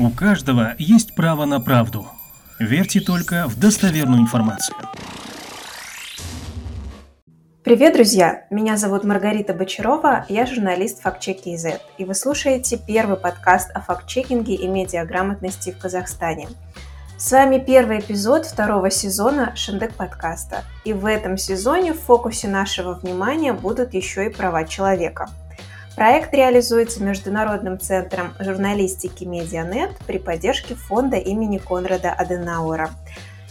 У каждого есть право на правду. Верьте только в достоверную информацию. Привет, друзья! Меня зовут Маргарита Бочарова, я журналист фактчеки Z, и вы слушаете первый подкаст о фактчекинге и медиаграмотности в Казахстане. С вами первый эпизод второго сезона Шендек подкаста, и в этом сезоне в фокусе нашего внимания будут еще и права человека – Проект реализуется Международным центром журналистики Медианет при поддержке фонда имени Конрада Аденауэра.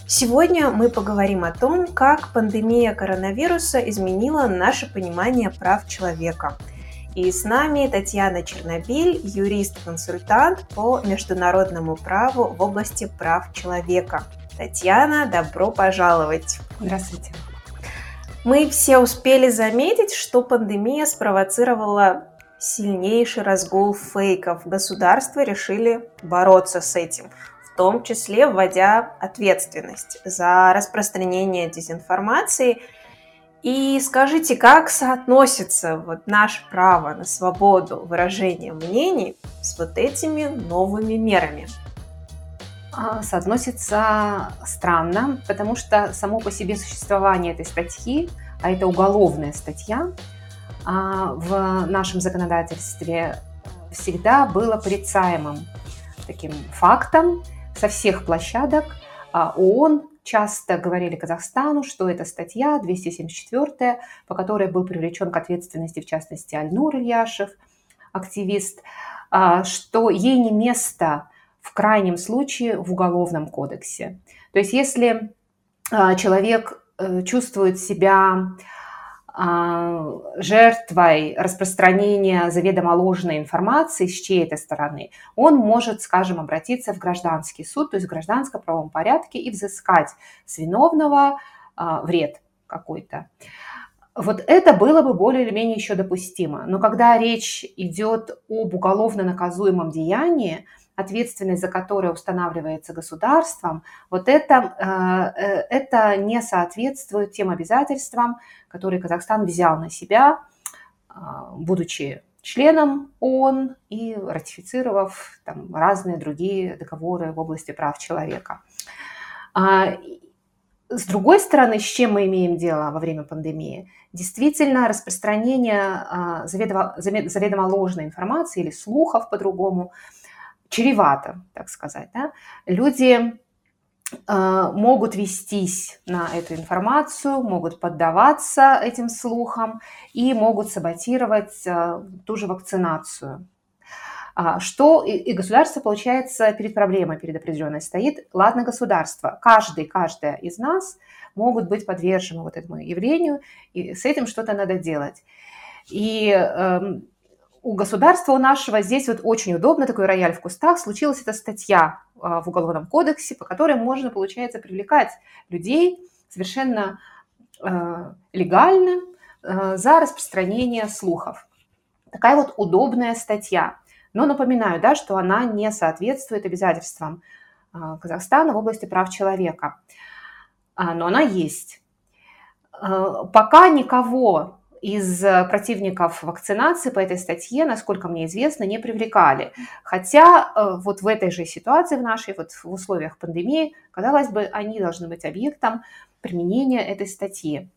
Сегодня мы поговорим о том, как пандемия коронавируса изменила наше понимание прав человека. И с нами Татьяна Чернобиль, юрист-консультант по международному праву в области прав человека. Татьяна, добро пожаловать! Здравствуйте! Мы все успели заметить, что пандемия спровоцировала сильнейший разгул фейков. Государства решили бороться с этим, в том числе вводя ответственность за распространение дезинформации. И скажите, как соотносится вот наше право на свободу выражения мнений с вот этими новыми мерами? А, соотносится странно, потому что само по себе существование этой статьи, а это уголовная статья, в нашем законодательстве всегда было порицаемым таким фактом со всех площадок. А ООН часто говорили Казахстану, что это статья 274, по которой был привлечен к ответственности, в частности, Альнур Ильяшев, активист, а, что ей не место в крайнем случае в Уголовном кодексе. То есть если человек э, чувствует себя а, жертвой распространения заведомо ложной информации с чьей-то стороны, он может, скажем, обратиться в гражданский суд, то есть в гражданско-правом порядке и взыскать с виновного а, вред какой-то. Вот это было бы более или менее еще допустимо. Но когда речь идет об уголовно наказуемом деянии, ответственность за которое устанавливается государством, вот это, э, э, это не соответствует тем обязательствам, которые Казахстан взял на себя, э, будучи членом ООН и ратифицировав там, разные другие договоры в области прав человека. А, с другой стороны, с чем мы имеем дело во время пандемии? Действительно, распространение заведомо, заведомо ложной информации или слухов по-другому – чревато, так сказать. Да? Люди э, могут вестись на эту информацию, могут поддаваться этим слухам и могут саботировать э, ту же вакцинацию. А, что и, государство, получается, перед проблемой, перед определенной стоит. Ладно, государство, каждый, каждая из нас могут быть подвержены вот этому явлению, и с этим что-то надо делать. И э, у государства, у нашего здесь вот очень удобно, такой рояль в кустах, случилась эта статья а, в Уголовном кодексе, по которой можно, получается, привлекать людей совершенно э, легально э, за распространение слухов. Такая вот удобная статья. Но напоминаю, да, что она не соответствует обязательствам э, Казахстана в области прав человека. А, но она есть. Пока никого из э, противников вакцинации по этой статье, насколько мне известно, не привлекали. Хотя э, вот в этой же ситуации, в нашей, вот в условиях пандемии, казалось бы, они должны быть объектом применения этой статьи.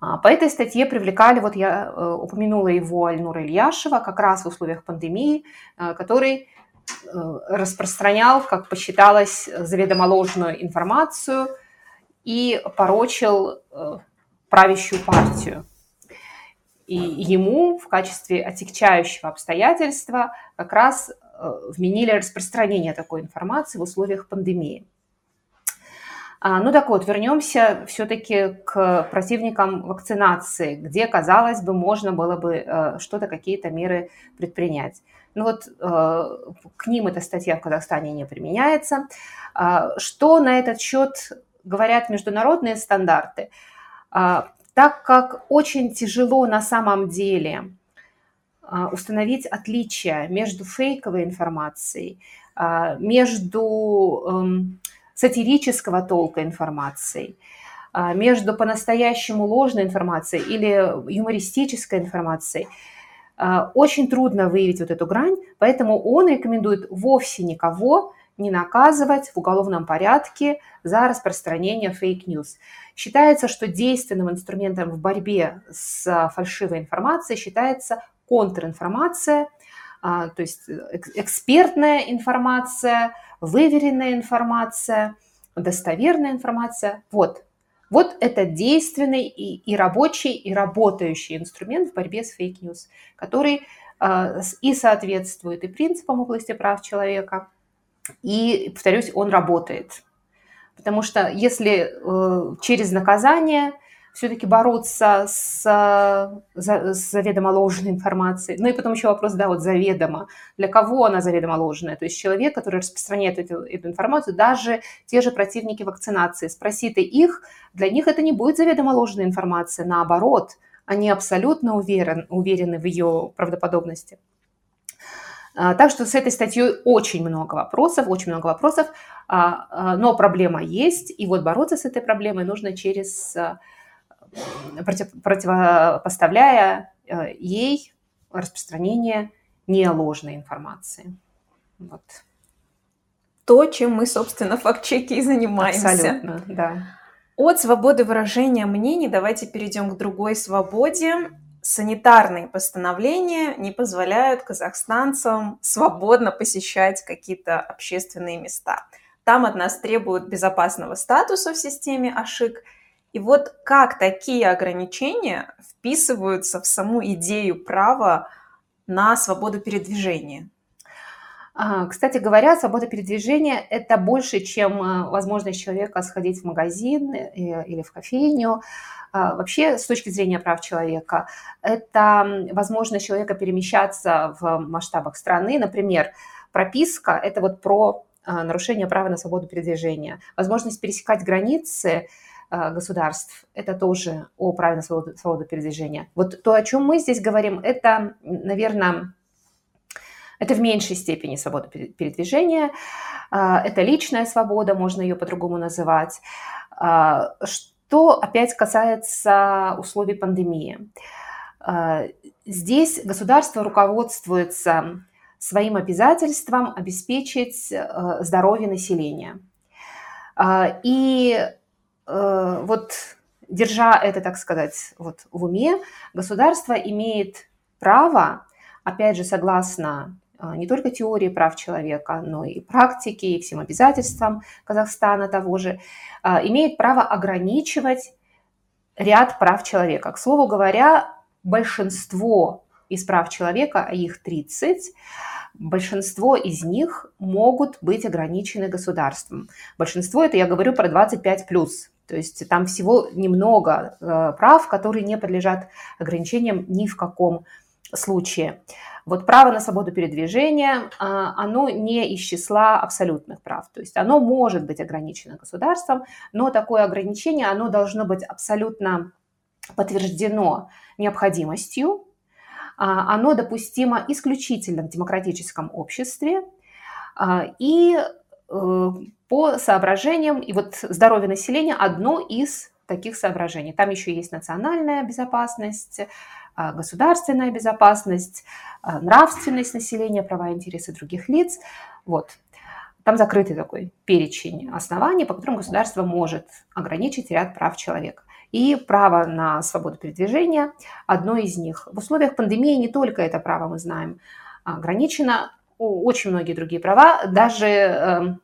А, по этой статье привлекали, вот я э, упомянула его Альнура Ильяшева, как раз в условиях пандемии, который распространял, как посчиталось, заведомо ложную информацию и порочил правящую партию. И ему в качестве отягчающего обстоятельства как раз э, вменили распространение такой информации в условиях пандемии. А, ну так вот, вернемся все-таки к противникам вакцинации, где, казалось бы, можно было бы э, что-то, какие-то меры предпринять. Ну вот э, к ним эта статья в Казахстане не применяется. А, что на этот счет говорят международные стандарты? Так как очень тяжело на самом деле а, установить отличие между фейковой информацией, а, между эм, сатирического толка информацией, а, между по-настоящему ложной информацией или юмористической информацией. Очень трудно выявить вот эту грань, поэтому он рекомендует вовсе никого не наказывать в уголовном порядке за распространение fake news. Считается, что действенным инструментом в борьбе с фальшивой информацией считается контринформация, а, то есть экспертная информация, выверенная информация, достоверная информация. Вот. Вот это действенный и, и рабочий, и работающий инструмент в борьбе с fake news, который э, и соответствует и принципам области прав человека, и, повторюсь, он работает. Потому что если э, через наказание все-таки бороться с, с заведомо ложной информацией. Ну и потом еще вопрос, да, вот заведомо. Для кого она заведомо ложная? То есть человек, который распространяет эту, эту информацию, даже те же противники вакцинации, спроси ты их, для них это не будет заведомо ложная информация, наоборот, они абсолютно уверен, уверены в ее правдоподобности. А, так что с этой статьей очень много вопросов, очень много вопросов, а, а, но проблема есть, и вот бороться с этой проблемой нужно через против, противопоставляя ей распространение не ложной информации. Вот. То, чем мы, собственно, факт-чеки и занимаемся. Абсолютно, да. От свободы выражения мнений давайте перейдем к другой свободе. Санитарные постановления не позволяют казахстанцам свободно посещать какие-то общественные места. Там от нас требуют безопасного статуса в системе АШИК – и вот как такие ограничения вписываются в саму идею права на свободу передвижения? А, кстати говоря, свобода передвижения – это больше, чем э, возможность человека сходить в магазин э, или в кофейню. А, вообще, с точки зрения прав человека, это возможность человека перемещаться в масштабах страны. Например, прописка – это вот про а, нарушение права на свободу передвижения. Возможность пересекать границы – Э, государств. Это тоже о праве на свободу, свободу передвижения. Вот то, о чем мы здесь говорим, это, наверное, это в меньшей степени свобода передвижения, э, это личная свобода, можно ее по-другому называть. Э, что опять касается условий пандемии. Здесь государство руководствуется своим обязательством обеспечить здоровье населения. И Э, вот держа это, так сказать, вот в уме, государство имеет право, опять же, согласно э, не только теории прав человека, но и практики, и всем обязательствам Казахстана того же, э, имеет право ограничивать ряд прав человека. К слову говоря, большинство из прав человека, а их 30, большинство из них могут быть ограничены государством. Большинство это я говорю про 25 плюс. То есть там всего немного э, прав, которые не подлежат ограничениям ни в каком случае. Вот право на свободу передвижения, а, оно не из числа абсолютных прав. То есть оно может быть ограничено государством, но такое ограничение, оно должно быть абсолютно подтверждено необходимостью, а, оно допустимо исключительно в демократическом обществе, а, и э, по соображениям, и вот здоровье населения одно из таких соображений. Там еще есть национальная безопасность, а, государственная безопасность, а, нравственность населения, права и интересы других лиц. Вот. Там закрытый такой перечень оснований, по которым государство может ограничить ряд прав человека. И право на свободу передвижения – одно из них. В условиях пандемии не только это право, мы знаем, ограничено, очень многие другие права, даже эм,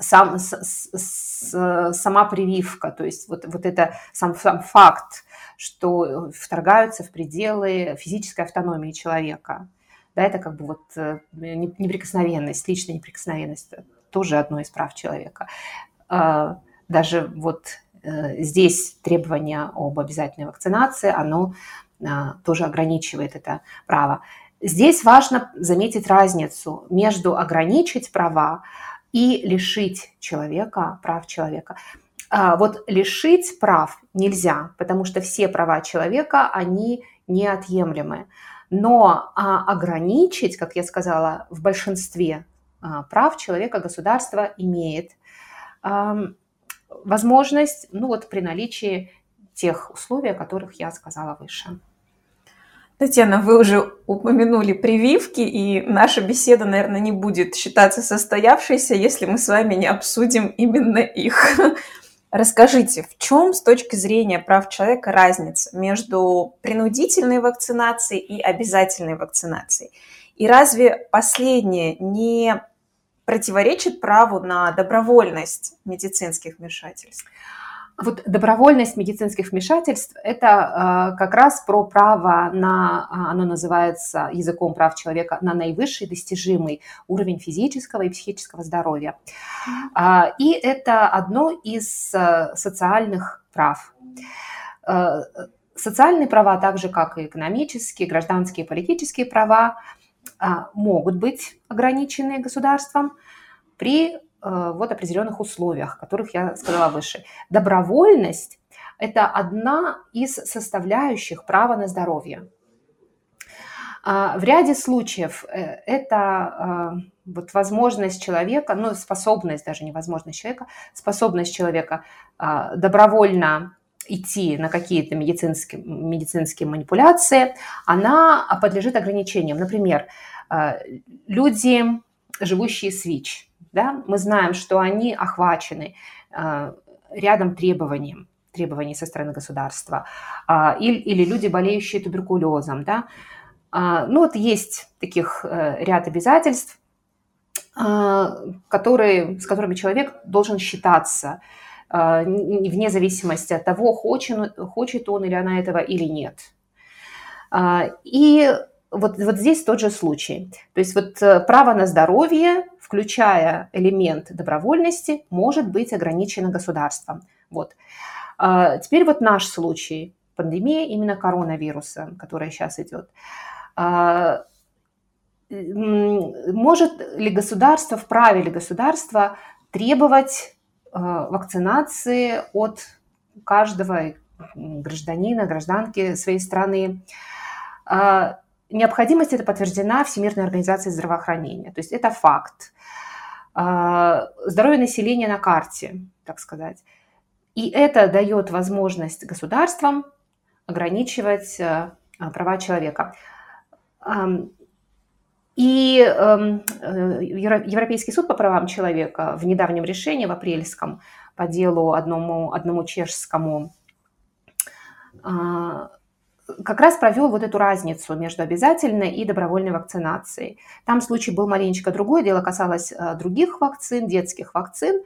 сам, с, с, сама прививка, то есть вот, вот это сам, сам факт, что вторгаются в пределы физической автономии человека. Да, это как бы вот э, неприкосновенность, личная неприкосновенность, тоже одно из прав человека. А, даже вот э, здесь требование об обязательной вакцинации, оно а, тоже ограничивает это право. Здесь важно заметить разницу между ограничить права, и лишить человека прав человека. А вот лишить прав нельзя, потому что все права человека, они неотъемлемы. Но а, ограничить, как я сказала, в большинстве а, прав человека государство имеет а, возможность, ну вот при наличии тех условий, о которых я сказала выше. Татьяна, вы уже упомянули прививки, и наша беседа, наверное, не будет считаться состоявшейся, если мы с вами не обсудим именно их. Расскажите, в чем с точки зрения прав человека разница между принудительной вакцинацией и обязательной вакцинацией? И разве последнее не противоречит праву на добровольность медицинских вмешательств? Вот добровольность медицинских вмешательств – это э, как раз про право на, а, оно называется языком прав человека, на наивысший достижимый уровень физического и психического здоровья. Э, и это одно из социальных прав. Социальные права, так же как и экономические, гражданские и политические права, могут быть ограничены государством при вот определенных условиях, которых я сказала выше. Добровольность – это одна из составляющих права на здоровье. А, в ряде случаев э, это а, вот возможность человека, ну, способность, даже не возможность человека, способность человека а, добровольно идти на какие-то медицинские, медицинские манипуляции, она подлежит ограничениям. Например, люди, живущие с ВИЧ – да, мы знаем, что они охвачены э, рядом требованием, требований со стороны государства, а, или, или люди, болеющие туберкулезом, да, а, ну вот есть таких э, ряд обязательств, а, которые, с которыми человек должен считаться, вне зависимости от того, хочет, хочет он или она этого или нет. И вот, вот здесь тот же случай. То есть вот э, право на здоровье включая элемент добровольности, может быть ограничено государством. Вот. А, теперь вот наш случай, пандемия именно коронавируса, которая сейчас идет. А, может ли государство, вправе ли государство требовать а, вакцинации от каждого гражданина, гражданки своей страны? Необходимость эта подтверждена Всемирной организацией здравоохранения. То есть это факт. А, здоровье населения на карте, так сказать. И это дает возможность государствам ограничивать э, права человека. И эм, э, Европейский суд по правам человека в недавнем решении, в апрельском, по делу одному, одному чешскому а, как раз провел вот эту разницу между обязательной и добровольной вакцинацией. Там случай был маленечко другой, дело касалось э, других вакцин, детских вакцин.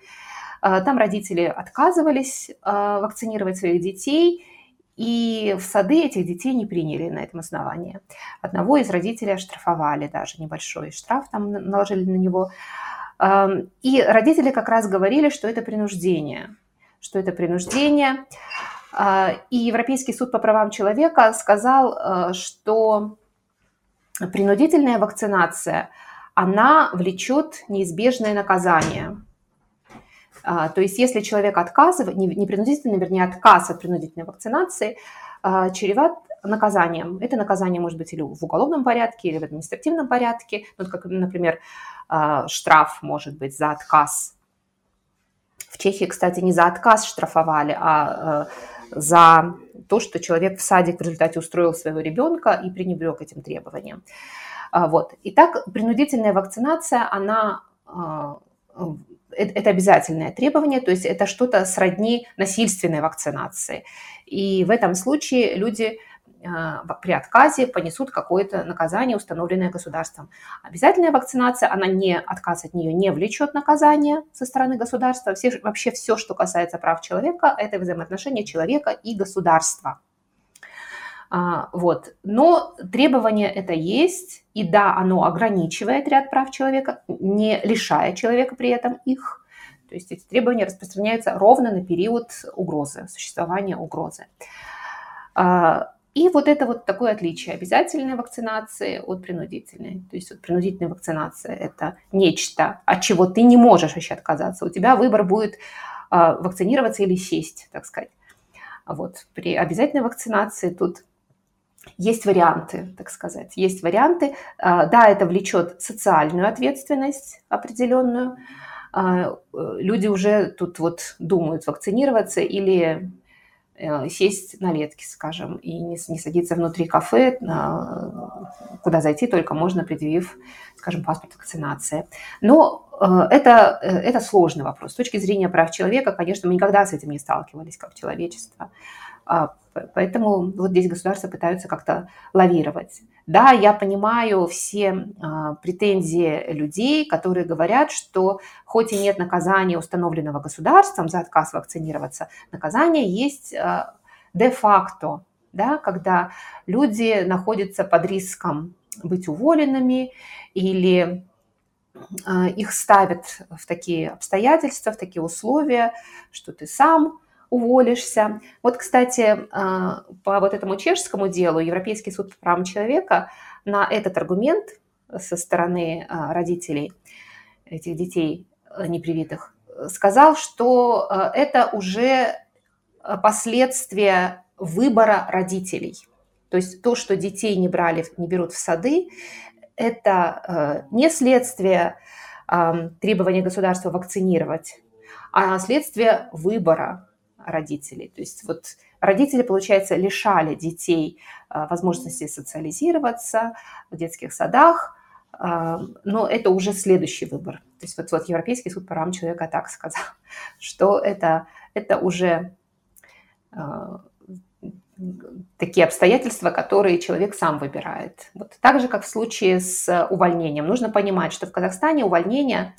Э, там родители отказывались э, вакцинировать своих детей, и в сады этих детей не приняли на этом основании. Одного из родителей оштрафовали даже, небольшой штраф там наложили на него. Эм, и родители как раз говорили, что это принуждение, что это принуждение. А, и Европейский суд по правам человека сказал, э, что принудительная вакцинация, она влечет неизбежное наказание. А, то есть если человек отказывает, не принудительный, вернее, отказ от принудительной вакцинации, а, чреват наказанием. Это наказание может быть или в уголовном порядке, или в административном порядке. Ну, как, например, штраф может быть за отказ. В Чехии, кстати, не за отказ штрафовали, а э, за то, что человек в садик в результате устроил своего ребенка и пренебрег этим требованиям. А, вот. Итак, принудительная вакцинация, она а, э, это обязательное требование, то есть это что-то сродни насильственной вакцинации. И в этом случае люди при отказе понесут какое-то наказание, установленное государством. Обязательная вакцинация, она не, отказ от нее не влечет наказание со стороны государства. Все, вообще все, что касается прав человека, это взаимоотношения человека и государства. А, вот. Но требование это есть, и да, оно ограничивает ряд прав человека, не лишая человека при этом их. То есть эти требования распространяются ровно на период угрозы, существования угрозы. И вот это вот такое отличие обязательной вакцинации от принудительной. То есть вот принудительная вакцинация – это нечто, от чего ты не можешь вообще отказаться. У тебя выбор будет а, вакцинироваться или сесть, так сказать. Вот. При обязательной вакцинации тут есть варианты, так сказать. Есть варианты. А, да, это влечет социальную ответственность определенную. А, люди уже тут вот думают, вакцинироваться или Э, сесть на ветке, скажем, и не, не садиться внутри кафе, куда зайти только можно, предъявив, скажем, паспорт вакцинации. Но э, это, э, это сложный вопрос. С точки зрения прав человека, конечно, мы никогда с этим не сталкивались как человечество. Поэтому вот здесь государства пытаются как-то лавировать. Да, я понимаю все а, претензии людей, которые говорят, что хоть и нет наказания, установленного государством за отказ вакцинироваться, наказание есть а, де-факто, да, когда люди находятся под риском быть уволенными или а, их ставят в такие обстоятельства, в такие условия, что ты сам уволишься. Вот, кстати, а, по вот этому чешскому делу Европейский суд по правам человека на этот аргумент со стороны а, родителей этих детей э, непривитых сказал, что это уже последствия выбора родителей. То есть то, что детей не брали, не берут в сады, это не следствие требования государства вакцинировать, а следствие выбора родителей. То есть вот родители, получается, лишали детей а, возможности социализироваться в детских садах, а, но это уже следующий выбор. То есть вот, вот Европейский суд по правам человека так сказал, что это, это уже а, такие обстоятельства, которые человек сам выбирает. Вот так же, как в случае с увольнением. Нужно понимать, что в Казахстане увольнение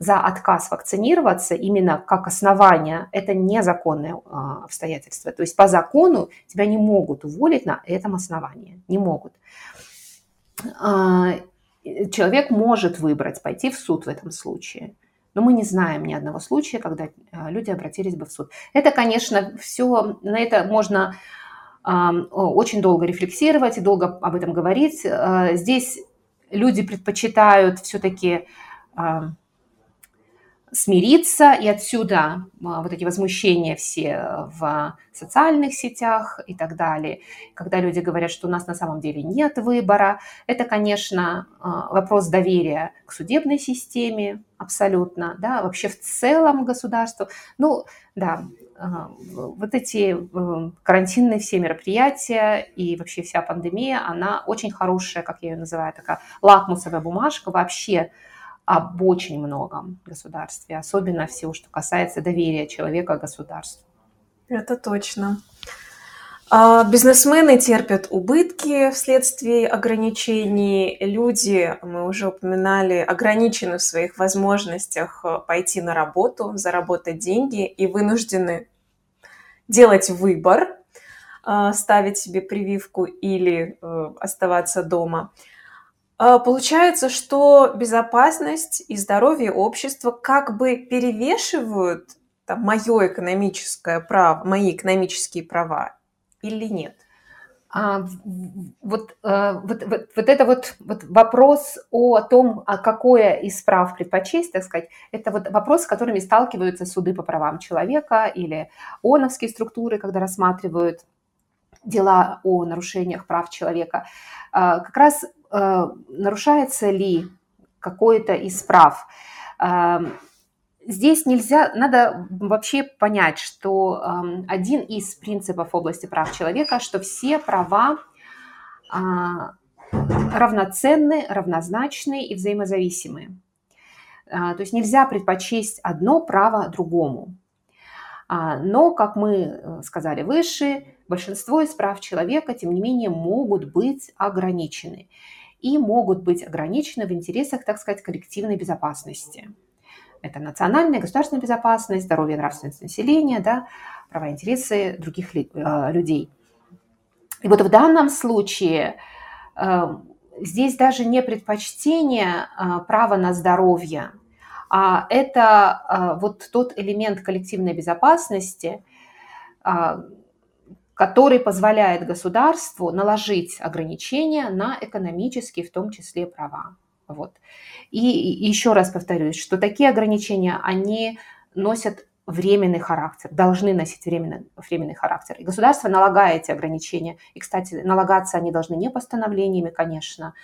за отказ вакцинироваться именно как основание, это незаконное а, обстоятельство. То есть по закону тебя не могут уволить на этом основании. Не могут. А, человек может выбрать пойти в суд в этом случае. Но мы не знаем ни одного случая, когда а, люди обратились бы в суд. Это, конечно, все, на это можно очень долго рефлексировать и долго об этом говорить. Здесь люди предпочитают все-таки смириться, и отсюда а, вот эти возмущения все в социальных сетях и так далее. Когда люди говорят, что у нас на самом деле нет выбора, это, конечно, а, вопрос доверия к судебной системе абсолютно, да, вообще в целом государству. Ну, да, а, вот эти э, карантинные все мероприятия и вообще вся пандемия, она очень хорошая, как я ее называю, такая лакмусовая бумажка вообще об очень многом государстве, особенно всего, что касается доверия человека государству. Это точно. А, бизнесмены терпят убытки вследствие ограничений. Люди, мы уже упоминали, ограничены в своих возможностях э, пойти на работу, заработать деньги и вынуждены делать выбор, э, ставить себе прививку или э, оставаться дома. А, получается, что безопасность и здоровье общества как бы перевешивают там, мое экономическое право, мои экономические права или нет? А, вот, а, вот, вот, вот это вот, вот вопрос о том, а какое из прав предпочесть, так сказать, это вот вопрос, с которыми сталкиваются суды по правам человека или ООНовские структуры, когда рассматривают дела о нарушениях прав человека. А, как раз нарушается ли какое-то из прав. Эм, здесь нельзя, надо вообще понять, что эм, один из принципов области прав человека, что все права равноценны, равнозначны и взаимозависимы. То есть нельзя предпочесть одно право другому. Но, как мы э, сказали выше, большинство из прав человека, тем не менее, могут быть ограничены и могут быть ограничены в интересах, так сказать, коллективной безопасности. Это национальная, государственная безопасность, здоровье и нравственность населения, да, права и интересы других э, людей. И вот в данном случае э, здесь даже не предпочтение э, права на здоровье, а это вот тот элемент коллективной безопасности, который позволяет государству наложить ограничения на экономические, в том числе, права. Вот. И еще раз повторюсь, что такие ограничения, они носят временный характер, должны носить временный, временный характер. И государство налагает эти ограничения. И, кстати, налагаться они должны не постановлениями, конечно,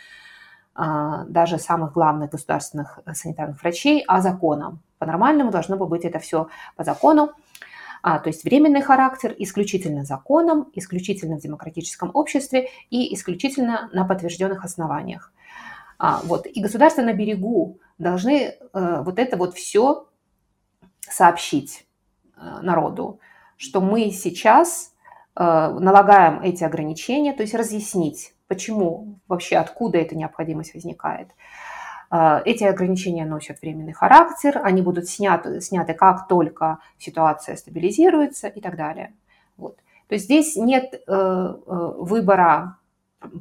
а, даже самых главных государственных санитарных врачей, а законом. По-нормальному должно быть это все по закону. А, то есть временный характер исключительно законом, исключительно в демократическом обществе и исключительно на подтвержденных основаниях. А, вот. И государства на берегу должны э, вот это вот все сообщить э, народу, что мы сейчас э, налагаем эти ограничения, то есть разъяснить, почему вообще, откуда эта необходимость возникает. Э, эти ограничения носят временный характер, они будут сняты, сняты как только ситуация стабилизируется и так далее. Вот. То есть здесь нет э, э выбора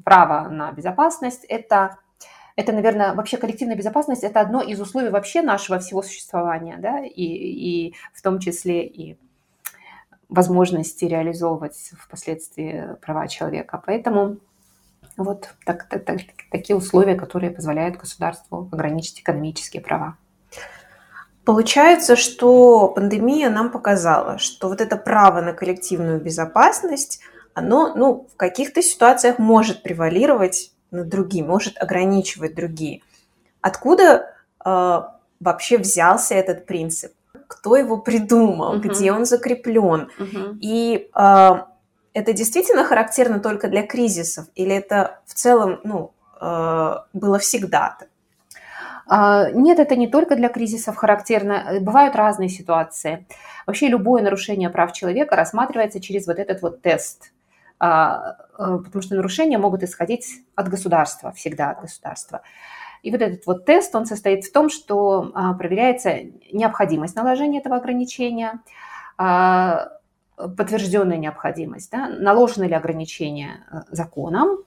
права на безопасность, это это, наверное, вообще коллективная безопасность – это одно из условий вообще нашего всего существования, да, и, и в том числе и возможности реализовывать впоследствии права человека. Поэтому вот так, так, так, такие условия, которые позволяют государству ограничить экономические права. Получается, что пандемия нам показала, что вот это право на коллективную безопасность, оно ну, в каких-то ситуациях может превалировать над другими, может ограничивать другие. Откуда э, вообще взялся этот принцип? Кто его придумал? Uh-huh. Где он закреплен? Uh-huh. И э, это действительно характерно только для кризисов? Или это в целом ну, э, было всегда-то? А, нет, это не только для кризисов характерно. Бывают разные ситуации. Вообще любое нарушение прав человека рассматривается через вот этот вот тест – а, э, потому что нарушения могут исходить от государства, всегда от государства. И вот этот вот тест, он состоит в том, что а, проверяется необходимость наложения этого ограничения, подтвержденная необходимость, да, наложено ли ограничение э, законом,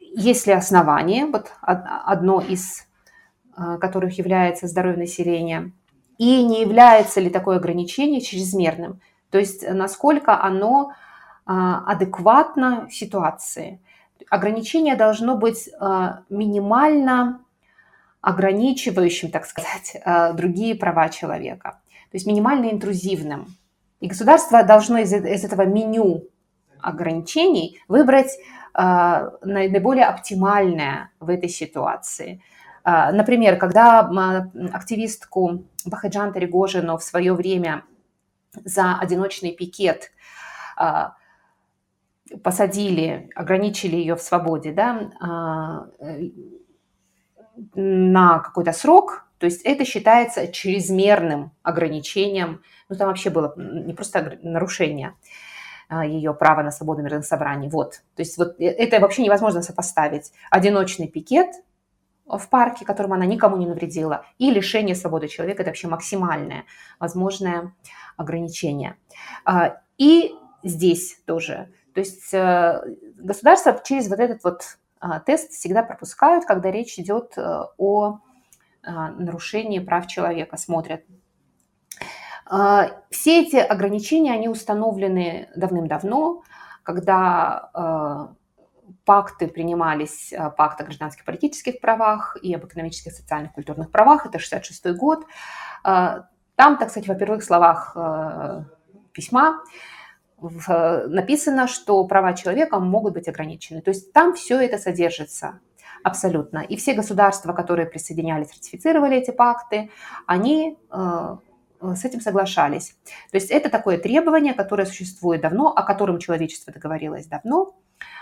есть ли основание, вот одно из которых является здоровье населения, и не является ли такое ограничение чрезмерным. То есть э, насколько оно а, адекватно ситуации. Ограничение должно быть а, минимально ограничивающим, так сказать, а, другие права человека. То есть минимально интрузивным. И государство должно из, из этого меню ограничений выбрать наиболее оптимальное в этой ситуации. Например, когда активистку Бахаджан Таригожину в свое время за одиночный пикет а, посадили, ограничили ее в свободе, да, а, на какой-то срок, то есть это считается чрезмерным ограничением, ну там вообще было не просто нарушение а, ее права на свободу мирных собраний, вот, то есть вот э, это вообще невозможно сопоставить. Одиночный пикет в парке, которым она никому не навредила, и лишение свободы человека – это вообще максимальное возможное ограничение. А, и здесь тоже. То есть э, государство через вот этот вот а, тест всегда пропускают, когда речь идет э, о а, нарушении прав человека, смотрят. Все эти ограничения, они установлены давным-давно, когда пакты принимались, пакт о гражданских политических правах и об экономических, социальных, культурных правах, это 66 год. Там, так сказать, во первых словах письма написано, что права человека могут быть ограничены. То есть там все это содержится абсолютно. И все государства, которые присоединялись, ратифицировали эти пакты, они с этим соглашались. То есть это такое требование, которое существует давно, о котором человечество договорилось давно,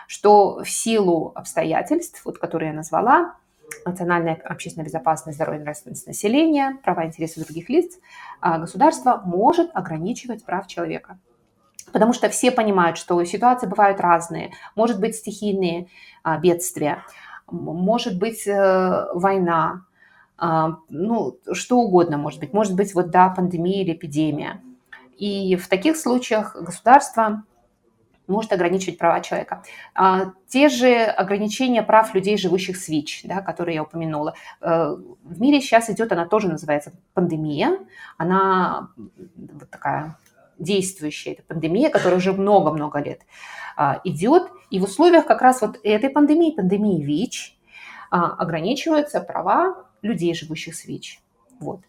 что в силу обстоятельств, вот, которые я назвала, национальная общественная безопасность, здоровье и нравственность населения, права и интересы других лиц, а, государство может ограничивать прав человека. Потому что все понимают, что ситуации бывают разные. Может быть стихийные а, бедствия, может быть э, война, а, ну, что угодно может быть. Может быть вот, да, пандемия или эпидемия. И в таких случаях государство может ограничивать права человека. А, те же ограничения прав людей, живущих с ВИЧ, да, которые я упомянула. Э, в мире сейчас идет, она тоже называется пандемия. Она вот такая действующая, это пандемия, которая уже много-много лет а, идет. И в условиях как раз вот этой пандемии, пандемии ВИЧ, а, ограничиваются права людей, живущих с ВИЧ. Вот.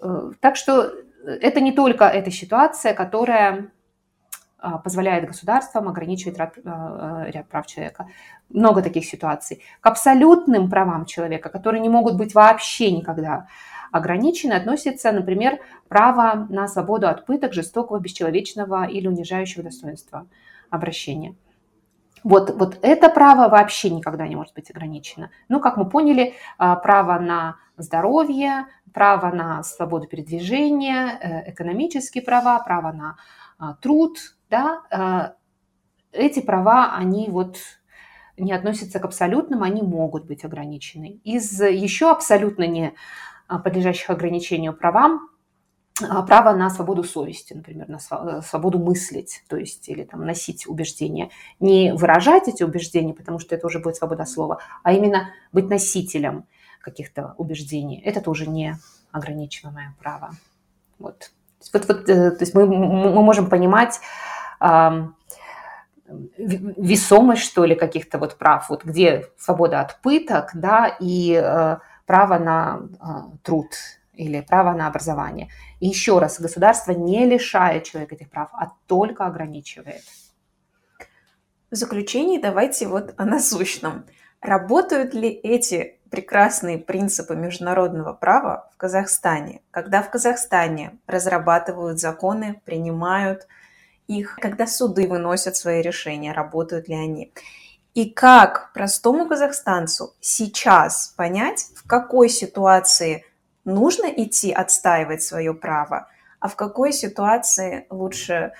Э, так что это не только эта ситуация, которая а, позволяет государствам ограничивать ряд, а, ряд прав человека. Много таких ситуаций. К абсолютным правам человека, которые не могут быть вообще никогда ограничены, относится, например, право на свободу от пыток, жестокого, бесчеловечного или унижающего достоинства обращения. Вот, вот это право вообще никогда не может быть ограничено. Ну, как мы поняли, а, право на здоровье, право на свободу передвижения, э, экономические права, право на а, труд, да, а, эти права, они вот не относятся к абсолютным, они могут быть ограничены. Из еще абсолютно не подлежащих ограничению правам право на свободу совести, например, на э, свободу мыслить, то есть или там носить убеждения, не выражать эти убеждения, потому что это уже будет свобода слова, а именно быть носителем каких-то убеждений. Это тоже не ограничиваемое право. Вот. Вот, вот, э, то есть мы, мы можем понимать э, весомость, что ли, каких-то вот прав, вот где свобода от пыток, да, и э, право на э, труд, или право на образование. И еще раз, государство не лишает человека этих прав, а только ограничивает. В заключении давайте вот о насущном. Работают ли эти прекрасные принципы международного права в Казахстане, когда в Казахстане разрабатывают законы, принимают их, когда суды выносят свои решения, работают ли они? И как простому казахстанцу сейчас понять, в какой ситуации нужно идти отстаивать свое право, а в какой ситуации лучше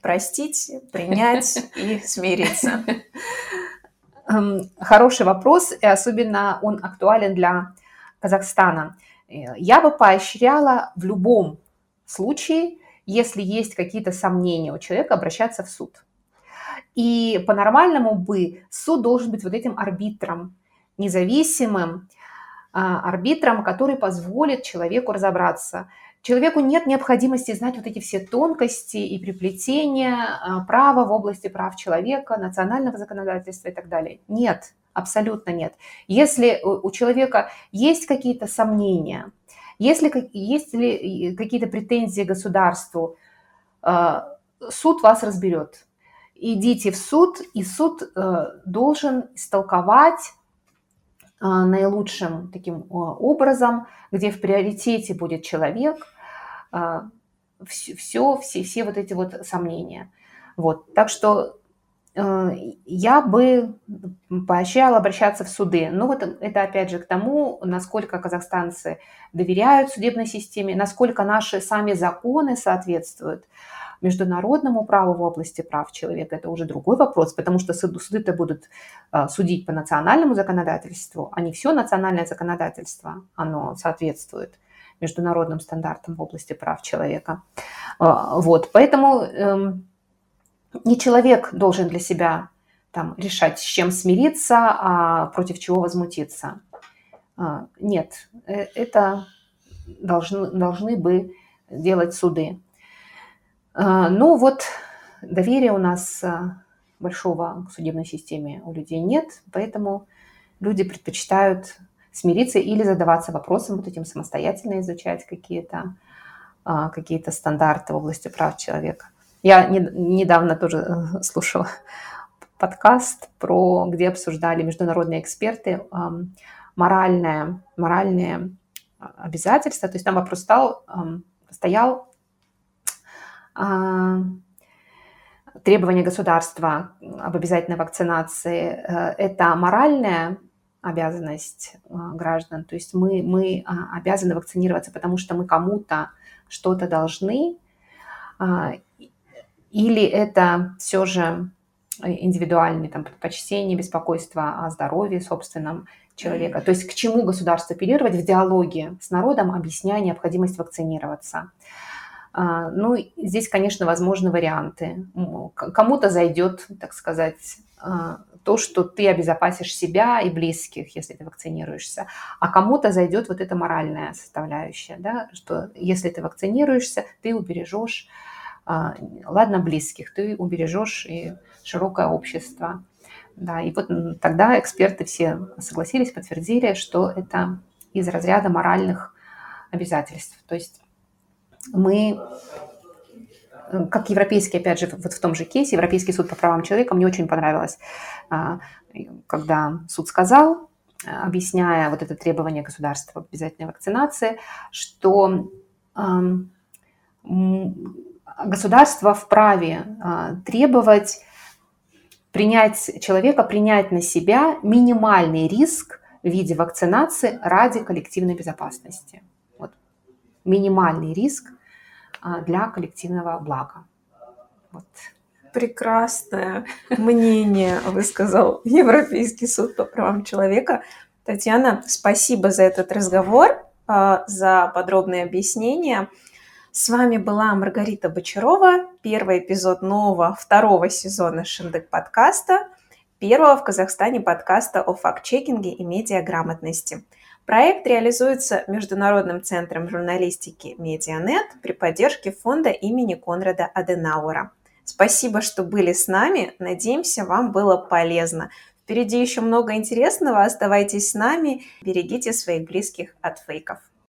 простить, принять и смириться? Эм, хороший вопрос, и особенно он актуален для Казахстана. Э, я бы поощряла в любом случае, если есть какие-то сомнения у человека, обращаться в суд. И по-нормальному бы суд должен быть вот этим арбитром, независимым, арбитром, который позволит человеку разобраться. Человеку нет необходимости знать вот эти все тонкости и приплетения а, права в области прав человека, национального законодательства и так далее. Нет, абсолютно нет. Если у человека есть какие-то сомнения, если есть ли какие-то претензии государству, а, суд вас разберет. Идите в суд, и суд э, должен истолковать а, наилучшим таким образом, где в приоритете будет человек, все, все, все, все вот эти вот сомнения. Вот. Так что я бы поощряла обращаться в суды. Но вот это опять же к тому, насколько казахстанцы доверяют судебной системе, насколько наши сами законы соответствуют международному праву в области прав человека, это уже другой вопрос, потому что суды-то будут а, судить по национальному законодательству, а не все национальное законодательство, оно соответствует международным стандартам в области прав человека. А, вот, поэтому эм, не человек должен для себя там, решать, с чем смириться, а против чего возмутиться. А, нет, э, это должны, должны бы делать суды. А, ну вот доверия у нас а, большого к судебной системе у людей нет, поэтому люди предпочитают смириться или задаваться вопросом, вот этим самостоятельно изучать какие-то а, какие стандарты в области прав человека. Я не, недавно тоже э, слушала подкаст, про, где обсуждали международные эксперты моральное, моральные обязательства. То есть там вопрос стал, стоял требования государства об обязательной вакцинации э, – это моральная обязанность э, граждан. То есть мы, мы а, обязаны вакцинироваться, потому что мы кому-то что-то должны, а, или это все же индивидуальные там, предпочтения, беспокойство о здоровье собственном человека. То есть к чему государство апеллировать в диалоге с народом, объясняя необходимость вакцинироваться. А, ну, здесь, конечно, возможны варианты. Кому-то зайдет, так сказать, а, то, что ты обезопасишь себя и близких, если ты вакцинируешься, а кому-то зайдет вот эта моральная составляющая, да, что если ты вакцинируешься, ты убережешь, а, ладно, близких, ты убережешь и широкое общество. Да, и вот тогда эксперты все согласились, подтвердили, что это из разряда моральных обязательств. То есть мы э, как европейский, опять же, вот в том же кейсе, Европейский суд по правам человека, мне очень понравилось, а, когда суд сказал, объясняя вот это требование государства обязательной вакцинации, что государство вправе требовать принять человека, принять на себя минимальный риск в виде вакцинации ради коллективной безопасности. Минимальный риск а, для коллективного блага. Вот. Прекрасное мнение высказал Европейский суд по правам человека. Татьяна, спасибо за этот разговор, а, за подробные объяснения. С вами была Маргарита Бочарова, первый эпизод нового второго сезона Шиндек подкаста, первого в Казахстане подкаста о факт-чекинге и медиаграмотности. Проект реализуется Международным центром журналистики Медианет при поддержке фонда имени Конрада Аденауэра. Спасибо, что были с нами. Надеемся, вам было полезно. Впереди еще много интересного. Оставайтесь с нами. Берегите своих близких от фейков.